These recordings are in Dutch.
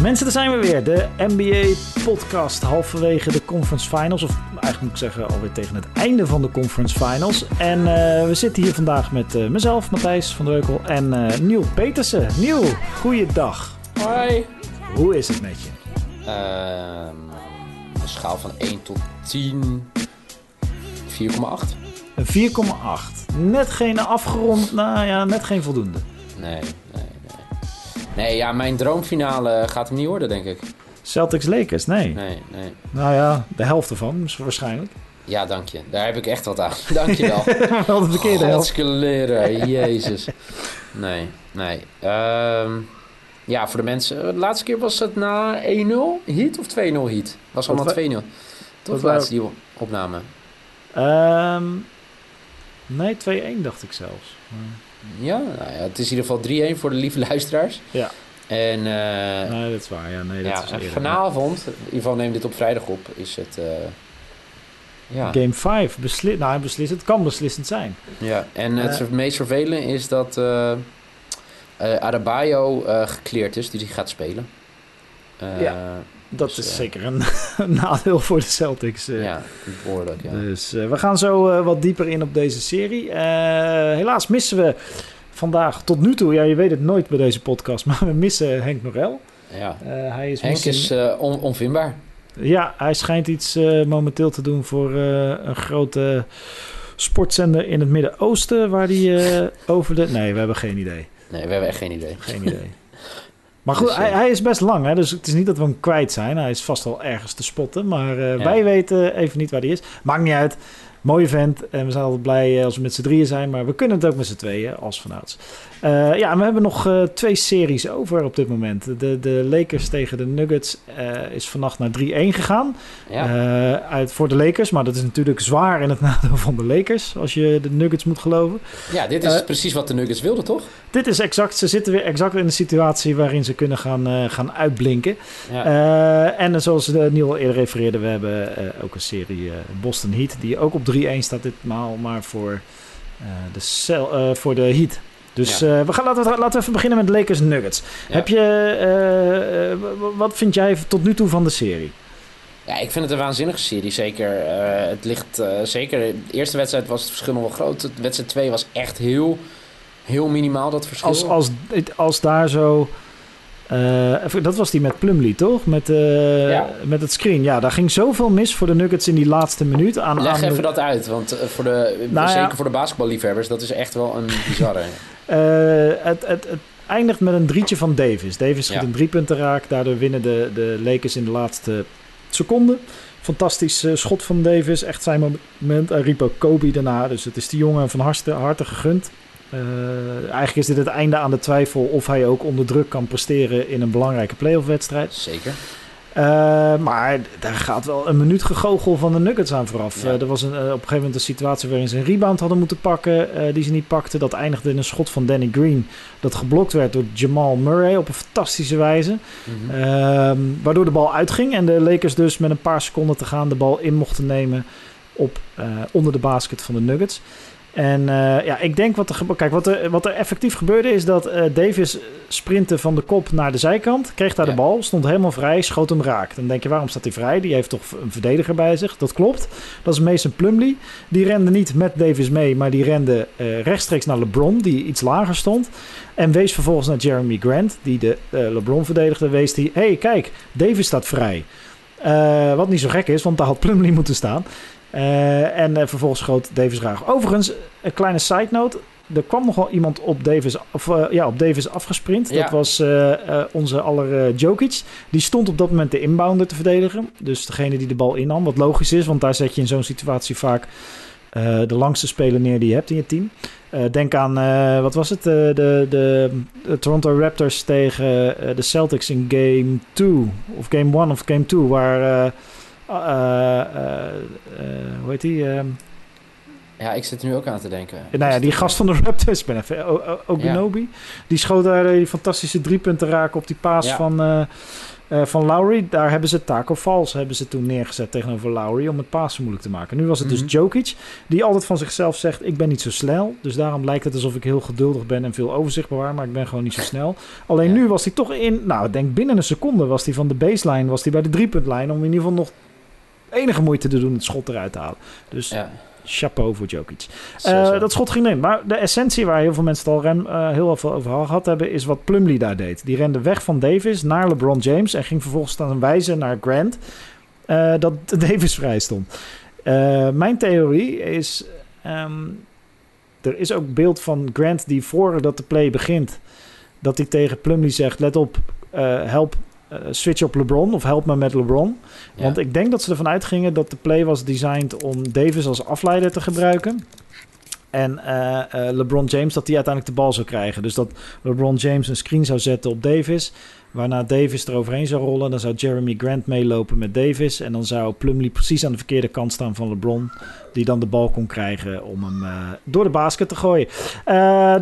Mensen, daar zijn we weer. De NBA-podcast halverwege de conference finals. Of eigenlijk moet ik zeggen alweer tegen het einde van de conference finals. En uh, we zitten hier vandaag met uh, mezelf, Matthijs van Dreukel en uh, Niel Petersen. Niel, goeiedag. Hoi. Hoe is het met je? Ehm, een schaal van 1 tot 10. 4,8. Een 4,8. Net geen afgerond, nou ja, net geen voldoende. Nee, nee, ja, mijn droomfinale gaat hem niet worden, denk ik. Celtics Lakers, nee. Nee, nee. Nou ja, de helft ervan, waarschijnlijk. Ja, dank je. Daar heb ik echt wat aan. Dank je wel. wel de verkeerde helft. leren, jezus. Nee, nee. Um, ja, voor de mensen. De laatste keer was het na 1-0 heat of 2-0 heat? Was allemaal 2-0. Toch de laatste die opname? Um, nee, 2-1 dacht ik zelfs. Ja, nou ja, het is in ieder geval 3-1 voor de lieve luisteraars. Ja. En, uh, nee, dat is waar. Ja, nee, dat ja, is en vanavond, in ieder geval neem dit op vrijdag op, is het... Uh, ja. Game 5, besli nou, beslist, het kan beslissend zijn. Ja, en het uh, meest vervelende is dat Adebayo gekleerd is, dus die gaat spelen. ja. Dat dus, is uh, zeker een, nadeel voor de Celtics. Uh. Ja, behoorlijk. Ja. Dus uh, we gaan zo wat dieper in op deze serie. helaas missen we vandaag tot nu toe, ja, je weet het nooit bij deze podcast, maar we missen Henk Norel. Ja. hij is Henk is on onvindbaar. Ja, hij schijnt iets momenteel te doen voor een grote sportzender in het Midden-Oosten, waar hij over de. Nee, we hebben geen idee. Nee, we hebben echt geen idee. Geen idee. Maar goed, dus, hij, hij, is best lang, hè? dus het is niet dat we hem kwijt zijn. Hij is vast wel ergens te spotten, maar uh, ja. wij weten even niet waar hij is. Maakt niet uit. Mooie vent. En we zijn altijd blij als we met z'n drieën zijn. Maar we kunnen het ook met z'n tweeën als vanouds. Uh, ja, en we hebben nog uh, twee series over op dit moment. De, de Lakers tegen de Nuggets uh, is vannacht naar 3-1 gegaan. Ja. uit, voor de Lakers. Maar dat is natuurlijk zwaar in het nadeel van de Lakers. Als je de Nuggets moet geloven. Ja, dit is precies wat de Nuggets wilden, toch? Dit is exact. Ze zitten weer exact in de situatie waarin ze kunnen gaan, gaan uitblinken. Ja. en zoals Neil eerder refereerde, we hebben ook een serie Boston Heat. Die ook op 3-1 staat ditmaal. Maar voor, de, cel, voor de Heat. Dus ja. uh, we gaan, laten, we, laten we even beginnen met Lakers Nuggets. Ja. Heb je, uh, wat vind jij tot nu toe van de serie? Ja, ik vind het een waanzinnige serie. Zeker. Uh, het ligt zeker. De eerste wedstrijd was het verschil nog wel groot. De wedstrijd 2 was echt heel, heel minimaal dat verschil. Als, als, als daar zo. Dat was die met Plumlee, toch? Met, ja. met het screen. Ja, daar ging zoveel mis voor de Nuggets in die laatste minuut. Aan, Leg aan even de... dat uit, want voor de, nou, zeker ja. voor de basketballiefhebbers, dat is echt wel een bizarre. Uh, het, het, het, eindigt met een drietje van Davis. Davis schiet ja. een driepunten raak. Daardoor winnen de, de Lakers in de laatste seconde. Fantastisch schot van Davis. Echt zijn moment. Hij riep ook Kobe daarna. Dus het is die jongen van harte, harte gegund. Uh, eigenlijk is dit het einde aan de twijfel of hij ook onder druk kan presteren in een belangrijke playoff wedstrijd. Zeker. Uh, maar daar gaat wel een minuut gegogel van de Nuggets aan vooraf. Ja. Uh, er was een, uh, op een gegeven moment een situatie waarin ze een rebound hadden moeten pakken. die ze niet pakten. Dat eindigde in een schot van Danny Green. Dat geblokt werd door Jamal Murray op een fantastische wijze. Mm -hmm. waardoor de bal uitging. En de Lakers dus met een paar seconden te gaan de bal in mochten nemen. Op, onder de basket van de Nuggets. En uh, ja, ik denk wat er. Kijk, wat er, wat er effectief gebeurde is dat uh, Davis sprintte van de kop naar de zijkant. Kreeg daar ja. de bal, stond helemaal vrij, schoot hem raak. Dan denk je, waarom staat hij vrij? Die heeft toch een verdediger bij zich? Dat klopt. Dat is Mason Plumlee. Die rende niet met Davis mee, maar die rende uh, rechtstreeks naar LeBron, die iets lager stond. En wees vervolgens naar Jeremy Grant, die de LeBron verdedigde. Wees die, hé, hey, kijk, Davis staat vrij. wat niet zo gek is, want daar had Plumlee moeten staan. Uh, en uh, vervolgens schoot Davis raar. Overigens, een kleine side note. Er kwam nog wel iemand op Davis, of, uh, ja, op Davis afgesprint. Ja. Dat was onze aller Jokic. Die stond op dat moment de inbounder te verdedigen. Dus degene die de bal innam. Wat logisch is, want daar zet je in zo'n situatie vaak de langste speler neer die je hebt in je team. denk aan, wat was het? de, de, de, Toronto Raptors tegen de Celtics in game 2. Of game 1 of game 2. Waar... Uh, uh, hoe heet die? Um... Ja, ik zit nu ook aan te denken. Nou ja, die gast van de Raptors, ben even, Oginobi. Ja. Die schoot daar die fantastische driepunten raken op die paas ja. van, Uh, van Lowry, daar hebben ze Taco Falls hebben ze toen neergezet tegenover Lowry om het passen moeilijk te maken. Nu was het dus mhm. Jokic, die altijd van zichzelf zegt: Ik ben niet zo snel. Dus daarom lijkt het alsof ik heel geduldig ben en veel overzicht bewaar, maar ik ben gewoon niet zo snel. Alleen nu was hij toch in, nou, ik denk binnen een seconde was hij van de baseline, was hij bij de driepuntlijn om in ieder geval nog enige moeite te doen het schot eruit te halen. Dus ja chapeau voor Jokic. Uh, dat schot ging in. Maar de essentie waar heel veel mensen het al rem, uh, heel veel over gehad hebben... is wat Plumlee daar deed. Die rende weg van Davis naar LeBron James... en ging vervolgens dan wijzen naar Grant... Uh, dat Davis vrij stond. mijn theorie is... Um, er is ook beeld van Grant die voordat de play begint... dat hij tegen Plumlee zegt... let op, help switch op LeBron of help me met LeBron. Want ik denk dat ze ervan uitgingen dat de play was designed om Davis als afleider te gebruiken. En uh, uh, LeBron James dat hij uiteindelijk de bal zou krijgen. Dus dat LeBron James een screen zou zetten op Davis. Waarna Davis eroverheen zou rollen. Dan zou Jeremy Grant meelopen met Davis. En dan zou Plumlee precies aan de verkeerde kant staan van LeBron. Die dan de bal kon krijgen om hem uh, door de basket te gooien.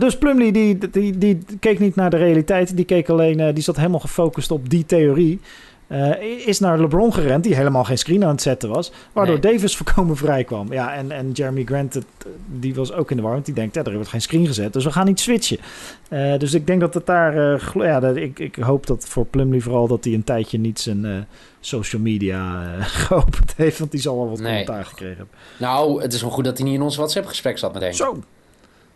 Dus Plumlee die, die, die, keek niet naar de realiteit. Die keek alleen, die zat helemaal gefocust op die theorie. Uh, is naar LeBron gerend, die helemaal geen screen aan het zetten was. Waardoor Davis voorkomen vrij kwam. Ja, en, en Jeremy Grant, het, die was ook in de war. Want die denkt, ja, er wordt geen screen gezet. Dus we gaan niet switchen. Uh, dus ik denk dat het daar... Uh, ja, dat, ik, ik hoop dat voor Plumlee vooral dat hij een tijdje niet zijn social media geopend heeft. Want die zal al wat nee. commentaar gekregen hebben. Nou, het is wel goed dat hij niet in ons WhatsApp-gesprek zat met Henk. Zo.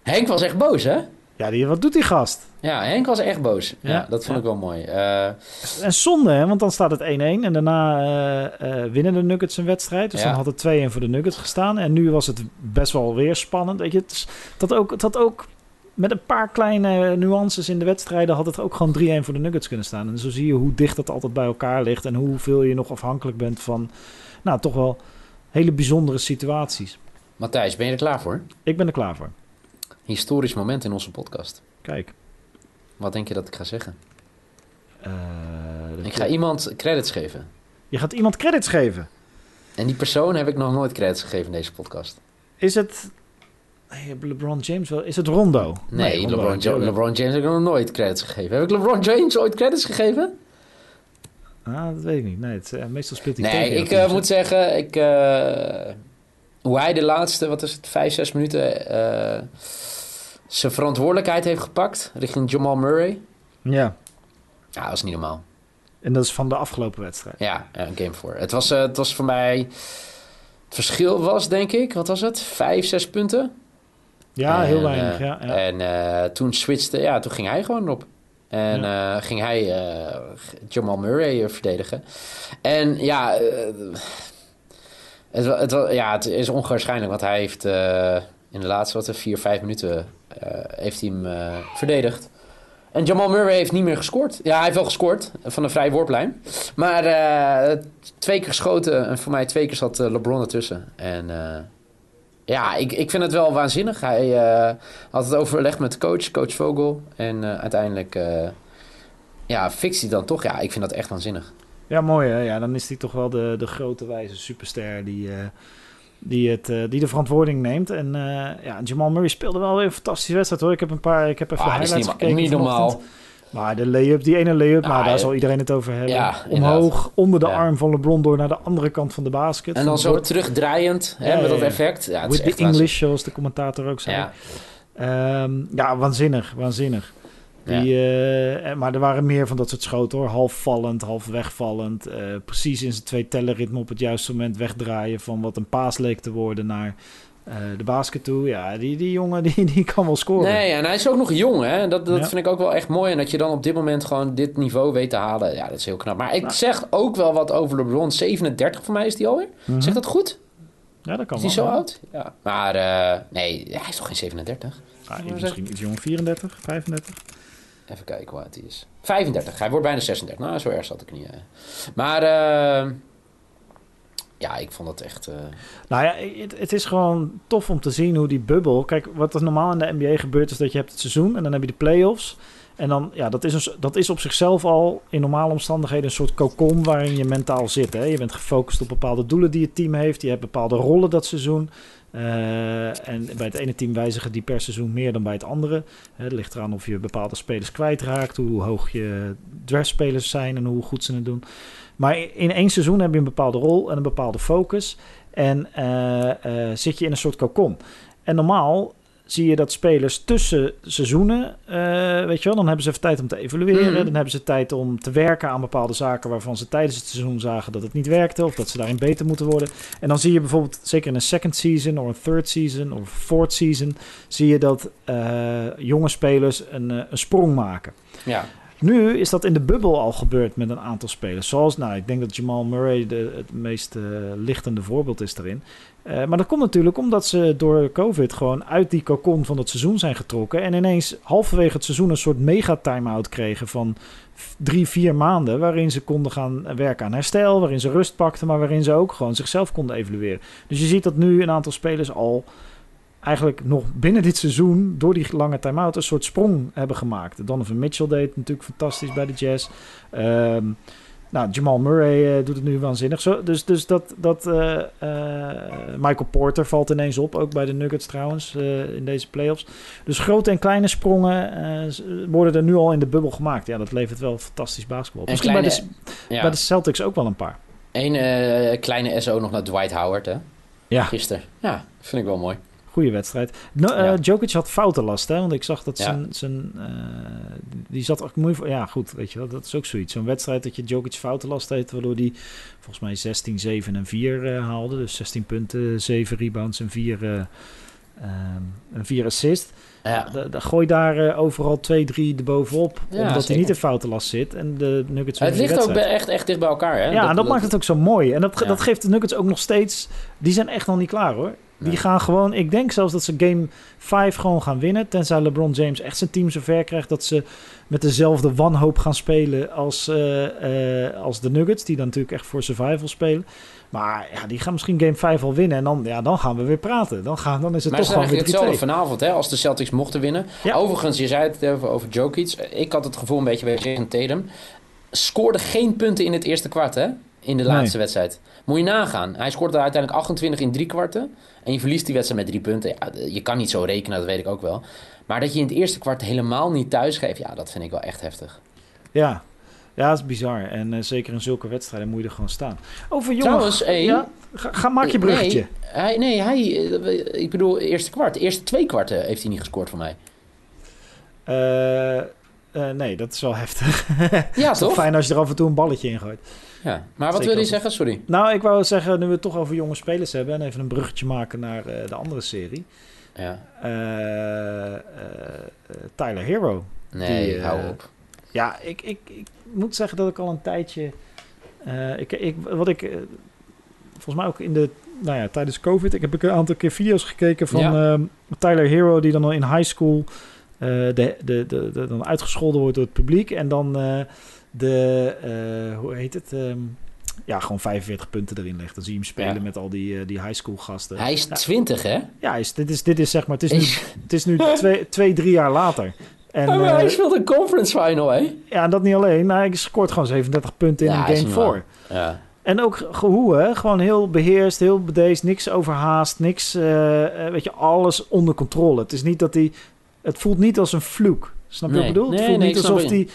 Henk was echt boos, hè? Ja, die, wat doet die gast? Ja, Henk was echt boos. Ja, dat vond ik wel mooi. Uh, en zonde, hè? want dan staat het 1-1 en daarna uh, uh, winnen de Nuggets een wedstrijd. Dus dan had het 2-1 voor de Nuggets gestaan. En nu was het best wel weer spannend. Weet je, het, dat ook, het had ook met een paar kleine nuances in de wedstrijden had het ook gewoon 3-1 voor de Nuggets kunnen staan. En zo zie je hoe dicht dat altijd bij elkaar ligt en hoeveel je nog afhankelijk bent van, nou, toch wel hele bijzondere situaties. Matthijs, ben je er klaar voor? Ik ben er klaar voor historisch moment in onze podcast. Kijk. Wat denk je dat ik ga zeggen? Uh, ik ga iemand credits geven. Je gaat iemand credits geven? En die persoon heb ik nog nooit credits gegeven in deze podcast. Is het... LeBron James wel? Is het Rondo? Nee, LeBron, LeBron, James heb ik nog nooit credits gegeven. Heb ik LeBron James ooit credits gegeven? Ah, dat weet ik niet. Nee, het, uh, meestal speelt hij Nee, ik uh, moet zeggen, ik, uh, hoe hij de laatste, wat is het, vijf, zes minuten zijn verantwoordelijkheid heeft gepakt richting Jamal Murray. Ja. Ja, dat is niet normaal. En dat is van de afgelopen wedstrijd. Ja, een game voor. Het was, uh, het was voor mij... Het verschil was, denk ik, wat was het? Vijf, zes punten? Ja, heel weinig, ja, ja. En uh, toen switchte... Ja, toen ging hij gewoon op. En ja. uh, ging hij Jamal Murray verdedigen. En ja... het, het, ja, het is onwaarschijnlijk, want hij heeft in de laatste wat, vier, vijf minuten eh, heeft hij hem eh, verdedigd. En Jamal Murray heeft niet meer gescoord. Ja, hij heeft wel gescoord van een vrije worplijn. Maar twee keer geschoten en voor mij twee keer zat LeBron ertussen. En ja, ik, ik vind het wel waanzinnig. Hij had het overlegd met de coach, coach Vogel. En uiteindelijk ja, fixt dan toch. Ja, ik vind dat echt waanzinnig. Ja, mooi hè. Ja, dan is hij toch wel de, de grote wijze superster die die, het, uh, die de verantwoording neemt. En uh, ja, Jamal Murray speelde wel weer een fantastische wedstrijd hoor. Ik heb een paar, ik heb even ah, highlights niet, gekeken. Niet normaal. Maar de layup, die ene layup, maar daar zal iedereen het over hebben. Ja, Omhoog, onder de arm van LeBron door naar de andere kant van de basket. En dan zo terugdraaiend, hè, met dat effect. Ja, het With the English, zoals de commentator ook zei. Ja, um, ja waanzinnig, waanzinnig. Die, uh, maar er waren meer van dat soort schoten hoor. Half vallend, half wegvallend. Uh, precies in zijn twee tellerritme op het juiste moment wegdraaien van wat een paas leek te worden naar uh, de basket toe. Ja, die, die jongen die, die kan wel scoren. Nee, en hij is ook nog jong hè. Dat, dat vind ik ook wel echt mooi. En dat je dan op dit moment gewoon dit niveau weet te halen. Ja, dat is heel knap. Maar ik nou. zeg ook wel wat over LeBron. 37 voor mij is die alweer. Mm Zeg dat goed? Ja, dat kan is hij zo oud? Ja. Maar nee, hij is toch geen 37? Ah, misschien iets jong, 34, 35? Even kijken hoe het is. 35. Hij wordt bijna 36. Nou, zo erg zat ik niet. Hè. Maar uh, ja, ik vond het echt... Uh... Nou ja, het, het, is gewoon tof om te zien hoe die bubbel... Kijk, wat er normaal in de NBA gebeurt is dat je hebt het seizoen... en dan heb je de playoffs... En dan, ja, dat is, een, dat is op zichzelf al in normale omstandigheden een soort cocon waarin je mentaal zit. Hè? Je bent gefocust op bepaalde doelen die je team heeft. Je hebt bepaalde rollen dat seizoen. En bij het ene team wijzigen die per seizoen meer dan bij het andere. het ligt eraan of je bepaalde spelers kwijtraakt, hoe hoog je draftspelers zijn en hoe goed ze het doen. Maar in één seizoen heb je een bepaalde rol en een bepaalde focus. En zit je in een soort cocon. En normaal zie je dat spelers tussen seizoenen, uh, weet je wel, dan hebben ze even tijd om te evalueren. Mm. Dan hebben ze tijd om te werken aan bepaalde zaken waarvan ze tijdens het seizoen zagen dat het niet werkte of dat ze daarin beter moeten worden. En dan zie je bijvoorbeeld, zeker in een second season of een third season of fourth season, zie je dat uh, jonge spelers een, uh, een sprong maken. Ja. Nu is dat in de bubbel al gebeurd met een aantal spelers. Zoals, nou, ik denk dat Jamal Murray de, het meest uh, lichtende voorbeeld is daarin. Uh, maar dat komt natuurlijk omdat ze door COVID gewoon uit die cocon van het seizoen zijn getrokken. En ineens halverwege het seizoen een soort mega time-out kregen van drie, vier maanden. Waarin ze konden gaan werken aan herstel, waarin ze rust pakten, maar waarin ze ook gewoon zichzelf konden evalueren. Dus je ziet dat nu een aantal spelers al eigenlijk nog binnen dit seizoen, door die lange time-out, een soort sprong hebben gemaakt. Donovan Mitchell deed natuurlijk fantastisch bij de Jazz. Um, nou, Jamal Murray uh, doet het nu waanzinnig. Zo, dus dus dat, dat uh, uh, Michael Porter valt ineens op, ook bij de Nuggets trouwens, in deze playoffs. Dus grote en kleine sprongen worden er nu al in de bubbel gemaakt. Ja, dat levert wel fantastisch basketbal. Misschien kleine, bij, de, ja. bij de Celtics ook wel een paar. Eén kleine SO nog naar Dwight Howard, hè? Ja. Gisteren. Ja, vind ik wel mooi. Goede wedstrijd. No, uh, Jokic had foutenlast, hè? Want ik zag dat zijn... zijn uh, die zat ook moeilijk... Ja, goed, weet je wel. Dat is ook zoiets. Zo'n wedstrijd dat je Jokic foutenlast heeft... waardoor die volgens mij 16, 7 en 4 uh, eh, haalde. Dus 16 punten, 7 rebounds en 4, um, en 4 assists. Ja. Dan gooi daar overal 2, 3 erbovenop. Ja, omdat hij niet in foutenlast zit. En de Nuggets... Het ligt ook echt, echt dicht bij elkaar, hè? Ja, dat, en dat, dat maakt het ook zo mooi. En dat, dat geeft de Nuggets ook nog steeds... Die zijn echt nog niet klaar, hoor. Die gaan gewoon, ik denk zelfs dat ze game 5 gewoon gaan winnen. Tenzij LeBron James echt zijn team zover krijgt dat ze met dezelfde wanhoop gaan spelen als, uh, uh, als de Nuggets. Die dan natuurlijk echt voor survival spelen. Maar ja, die gaan misschien game 5 al winnen. En dan, ja, dan gaan we weer praten. Dan, gaan, dan is het maar toch gewoon weer hetzelfde vanavond, hè, als de Celtics mochten winnen. Ja. Overigens, je zei het over, over Jokic. Ik had het gevoel een beetje bij Jason Tatum. Scoorde geen punten in het eerste kwart, hè? In de laatste nee. wedstrijd. Moet je nagaan. Hij scoorde uiteindelijk 28 in drie kwarten. En je verliest die wedstrijd met drie punten. Ja, je kan niet zo rekenen, dat weet ik ook wel. Maar dat je in het eerste kwart helemaal niet thuis geeft, ja, dat vind ik wel echt heftig. Ja, ja, dat is bizar. En uh, zeker in zulke wedstrijden moet je er gewoon staan. Over jongen. Trouwens, hey, ja, ga, ga, maak je bruggetje. Nee, hij, nee, hij, ik bedoel, eerste kwart. Eerste twee kwarten heeft hij niet gescoord voor mij. Uh, uh, nee, dat is wel heftig. Ja, toch? Fijn als je er af en toe een balletje in gooit. Ja, maar wat wil je zeggen? Sorry. Nou, ik wou zeggen, nu we het toch over jonge spelers hebben... en even een bruggetje maken naar uh, de andere serie. Ja. Uh, Tyler Hero. Nee, die, hou op. Ja, ik, ik, ik moet zeggen dat ik al een tijdje... ik, ik, wat ik... volgens mij ook in de... Nou ja, tijdens COVID... Ik heb een aantal keer video's gekeken van ja. Tyler Hero... die dan al in high school... de, de, de, de, dan uitgescholden wordt door het publiek... en dan de, uh, hoe heet het? Um, ja, gewoon 45 punten erin legt. Dan zie je hem spelen ja. met al die, uh, die high school gasten. Hij is 20, hè? Ja, is, dit, is, dit is zeg maar, het is nu, het is nu twee, twee, drie jaar later. En, maar hij speelt een conference final, hè? Ja, en dat niet alleen. Nou, hij scoort gewoon 37 punten in ja, een game 4. Ja. En ook hoe, hè? Gewoon heel beheerst, heel bedeesd, niks overhaast, niks, uh, weet je, alles onder controle. Het is niet dat hij, het voelt niet als een vloek. Snap je nee. wat ik bedoel? Nee, het voelt nee, niet alsof hij...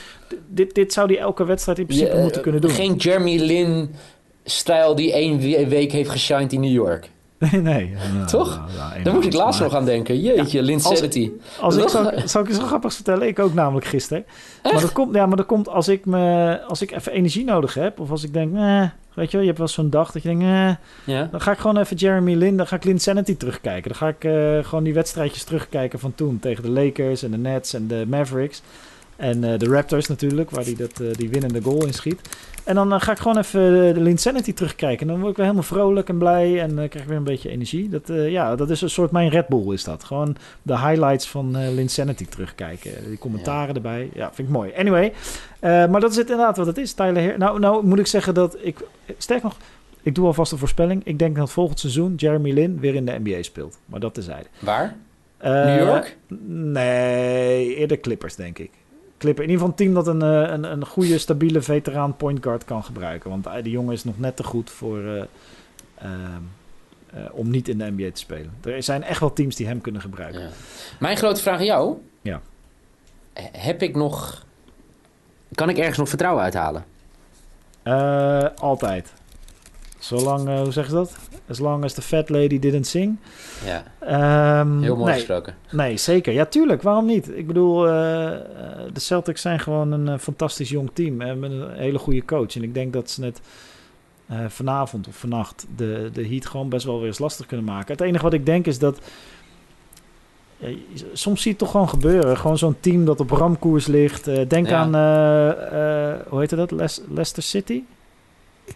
Dit, dit zou hij elke wedstrijd in principe ja, moeten kunnen doen. Geen Jeremy Lin-stijl die één week heeft geshined in New York. Nee, nee. Toch? Ja, Daar moet ik laatst nog aan denken. Jeetje, ja, Lin Sanity. Als, als ik, zou, zou ik eens grappig vertellen? Ik ook namelijk gisteren. Echt? Maar dat komt, ja, maar dat komt als ik, me, als ik even energie nodig heb. Of als ik denk, eh, weet je wel, je hebt wel zo'n dag dat je denkt, eh, ja. dan ga ik gewoon even Jeremy Lin, dan ga ik Lin Sanity terugkijken. Dan ga ik uh, gewoon die wedstrijdjes terugkijken van toen. Tegen de Lakers en de Nets en de Mavericks. En uh, de Raptors natuurlijk, waar hij dat, uh, die winnende goal in schiet. En dan uh, ga ik gewoon even de Linsanity terugkijken. En dan word ik weer helemaal vrolijk en blij en krijg ik weer een beetje energie. Dat, ja, dat is een soort mijn Red Bull is dat. Gewoon de highlights van Linsanity terugkijken. Die commentaren ja. erbij. Ja, vind ik mooi. Anyway, maar dat is het inderdaad wat het is. Tyler Heer. Nou, nou moet ik zeggen dat ik... Sterk nog, ik doe alvast een voorspelling. Ik denk dat volgend seizoen Jeremy Lin weer in de NBA speelt. Maar dat tezijde. Waar? New York? Nee, eerder Clippers denk ik. Clipper. In ieder geval een team dat een, een, een goede, stabiele veteraan point guard kan gebruiken. Want die jongen is nog net te goed voor, uh, uh, om niet in de NBA te spelen. Er zijn echt wel teams die hem kunnen gebruiken. Ja. Mijn grote vraag aan jou. Ja. Heb ik nog... Kan ik ergens nog vertrouwen uithalen? altijd. Zolang, uh, hoe zeg je dat? As long as the fat lady didn't sing. Ja. Um, Heel mooi nee, gesproken. Nee, zeker. Ja, tuurlijk. Waarom niet? Ik bedoel, uh, de Celtics zijn gewoon een fantastisch jong team. En met een hele goede coach. En ik denk dat ze net vanavond of vannacht de, de Heat gewoon best wel weer eens lastig kunnen maken. Het enige wat ik denk is dat... soms zie je het toch gewoon gebeuren. Gewoon zo'n team dat op ramkoers ligt. denk ja. aan, hoe heet dat? Leicester City?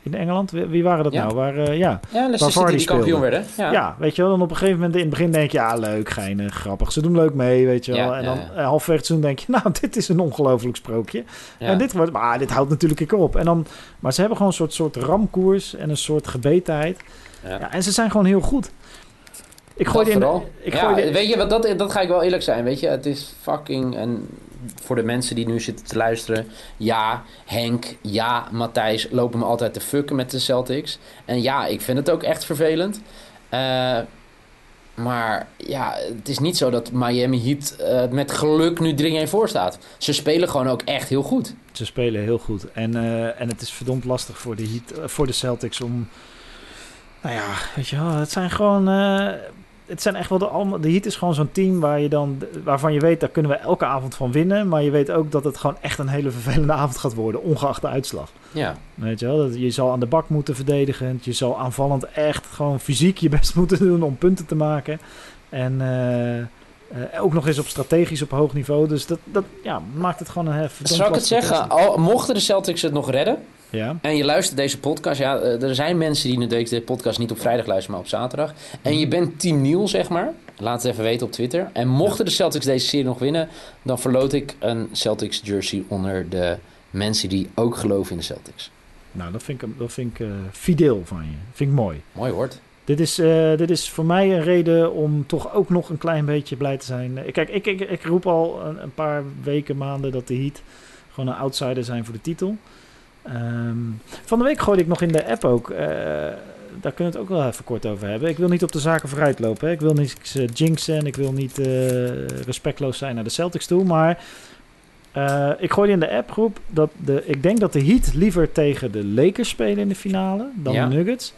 In Engeland. Wie, waren dat nou? Waar, uh, ja, ja Leicester City die kampioen werden. Ja. ja. weet je wel. Dan op een gegeven moment in het begin denk je... ja, leuk, geinig, grappig. Ze doen leuk mee, weet je wel. En dan ja, halfweg het seizoen denk je... nou, dit is een ongelooflijk sprookje. En dit wordt... maar dit houdt natuurlijk ik op. En dan, maar ze hebben gewoon een soort, soort ramkoers... en een soort gebetenheid. Ja. en ze zijn gewoon heel goed. Ik gooi in, ik gooi Weet je, wat dat, dat ga ik wel eerlijk zijn. Weet je, het is fucking... En voor de mensen die nu zitten te luisteren. Ja, Henk, ja, Matthijs lopen me altijd te fucken met de Celtics. En ja, ik vind het ook echt vervelend. Uh, maar ja, het is niet zo dat Miami Heat uh, met geluk nu 3-1 voor staat. Ze spelen gewoon ook echt heel goed. Ze spelen heel goed. En, uh, en het is verdomd lastig voor de, Heat, voor de Celtics om... Nou ja, het zijn gewoon het zijn echt wel de allemaal. De Heat is gewoon zo'n team waar je dan, waarvan je weet, daar kunnen we elke avond van winnen. Maar je weet ook dat het gewoon echt een hele vervelende avond gaat worden, ongeacht de uitslag. Ja. Weet je wel, dat je zal aan de bak moeten verdedigen. Je zal aanvallend echt gewoon fysiek je best moeten doen om punten te maken. En uh, ook nog eens op strategisch op hoog niveau. Dus dat, dat ja, maakt het gewoon een hef. Zal ik het zeggen? Al, mochten de Celtics het nog redden, ja. En je luistert deze podcast. Ja, eh, er zijn mensen die deze podcast niet op vrijdag luisteren, maar op zaterdag. En je bent Team Nieuw, zeg maar. Laat het even weten op Twitter. En mochten de Celtics deze serie nog winnen, dan verloot ik een Celtics jersey onder de mensen die ook geloven in de Celtics. Nou, dat vind ik, dat vind ik uh, fideel van je. vind ik mooi. Mooi woord. Dit is, uh, dit is voor mij een reden om toch ook nog een klein beetje blij te zijn. Kijk, ik, ik, ik roep al een, een paar weken, maanden dat de Heat gewoon een outsider zijn voor de titel. Um, van de week gooide ik nog in de app ook. Uh, daar kunnen we het ook wel even kort over hebben. Ik wil niet op de zaken vooruit lopen. Hè. Ik wil niet uh, jinxen en ik wil niet uh, respectloos zijn naar de Celtics toe. Maar ik gooide in de appgroep dat de, ik denk dat de Heat liever tegen de Lakers spelen in de finale dan de Nuggets.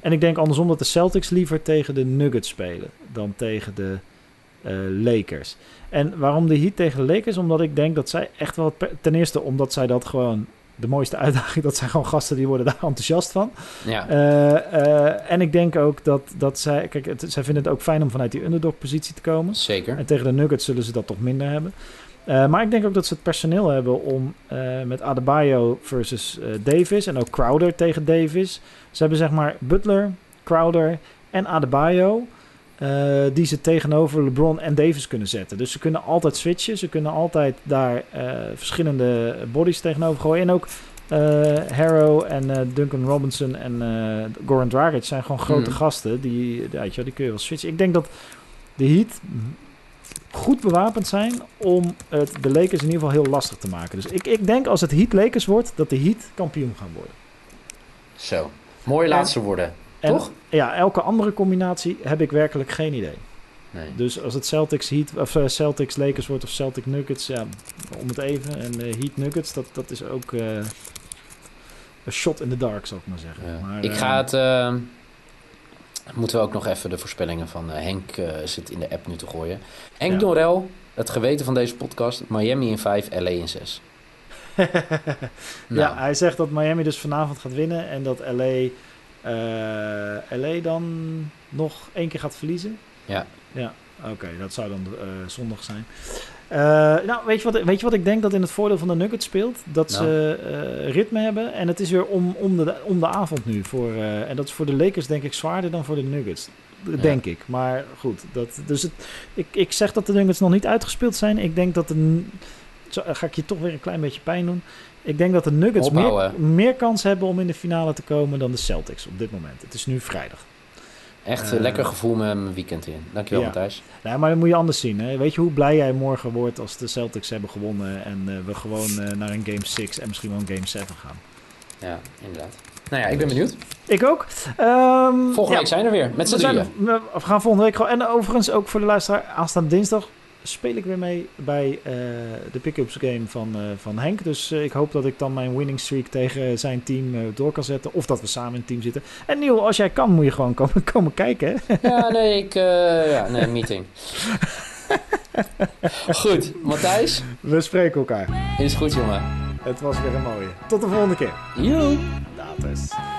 En ik denk andersom dat de Celtics liever tegen de Nuggets spelen dan tegen de Lakers. En waarom de Heat tegen de Lakers? Omdat ik denk dat zij echt wel... Ten eerste omdat zij dat gewoon de mooiste uitdaging. Dat zijn gewoon gasten die worden daar enthousiast van. Ja. Uh, uh, en ik denk ook dat, dat zij... Kijk, het, zij vinden het ook fijn om vanuit die underdog-positie te komen. Zeker. En tegen de Nuggets zullen ze dat toch minder hebben. Uh, maar ik denk ook dat ze het personeel hebben om met Adebayo versus Davis... en ook Crowder tegen Davis... Ze hebben zeg maar Butler, Crowder en Adebayo... Uh, die ze tegenover LeBron en Davis kunnen zetten. Dus ze kunnen altijd switchen. Ze kunnen altijd daar uh, verschillende bodies tegenover gooien. En ook uh, Harrow en Duncan Robinson en Goran Dragic zijn gewoon grote mm. gasten. Die, weet je, die kun je wel switchen. Ik denk dat de Heat goed bewapend zijn om het, de Lakers in ieder geval heel lastig te maken. Dus ik, ik denk als het Heat Lakers wordt, dat de Heat kampioen gaan worden. Zo, mooie laatste woorden. Toch? Ja, elke andere combinatie heb ik werkelijk geen idee. Nee. Dus als het Celtics Heat of uh, Celtics Lakers wordt of Celtic Nuggets, ja, om het even. En uh, Heat Nuggets, dat, dat is ook uh, een shot in the dark, zou ik maar zeggen. Ja. Maar, ik ga het. Moeten we ook nog even de voorspellingen van Henk zit in de app nu te gooien. Henk ja. Dorel, het geweten van deze podcast: Miami in 5, LA in 6. nou. Ja, hij zegt dat Miami dus vanavond gaat winnen en dat LA eh, LA dan nog één keer gaat verliezen. Ja. Ja, oké, dat zou dan uh, zondag zijn. Uh, nou, weet je, wat, weet je wat ik denk dat in het voordeel van de Nuggets speelt? Dat nou. ze ritme hebben en het is weer om, om, de, om de avond nu. Voor, en dat is voor de Lakers denk ik zwaarder dan voor de Nuggets. Denk ik. Maar goed, dat, dus het, ik, ik zeg dat de Nuggets nog niet uitgespeeld zijn. Ik denk dat. Zo, ga ik je toch weer een klein beetje pijn doen. Ik denk dat de Nuggets meer, meer, kans hebben om in de finale te komen dan de Celtics op dit moment. Het is nu vrijdag. Echt een uh, lekker gevoel met mijn weekend in. Dankjewel, ja. Matthijs. Nee, maar dat moet je anders zien. Hè? Weet je hoe blij jij morgen wordt als de Celtics hebben gewonnen en uh, we gewoon uh, naar een Game 6 en misschien wel een Game 7 gaan? Ja, inderdaad. Nou ja, ik ben benieuwd. Ik ook. Um, volgende week zijn we er weer, met z'n drieën. We gaan volgende week gewoon... En overigens ook voor de luisteraar, aanstaande dinsdag speel ik weer mee bij uh, de pick-ups game van, uh, van Henk. Dus uh, ik hoop dat ik dan mijn winning streak tegen zijn team door kan zetten. Of dat we samen in het team zitten. En Niel, als jij kan, moet je gewoon komen, komen kijken. Ja, nee, ik... ja, nee, meeting. goed, Matthijs. We spreken elkaar. Is goed, jongen. Het was weer een mooie. Tot de volgende keer. Joe. Later.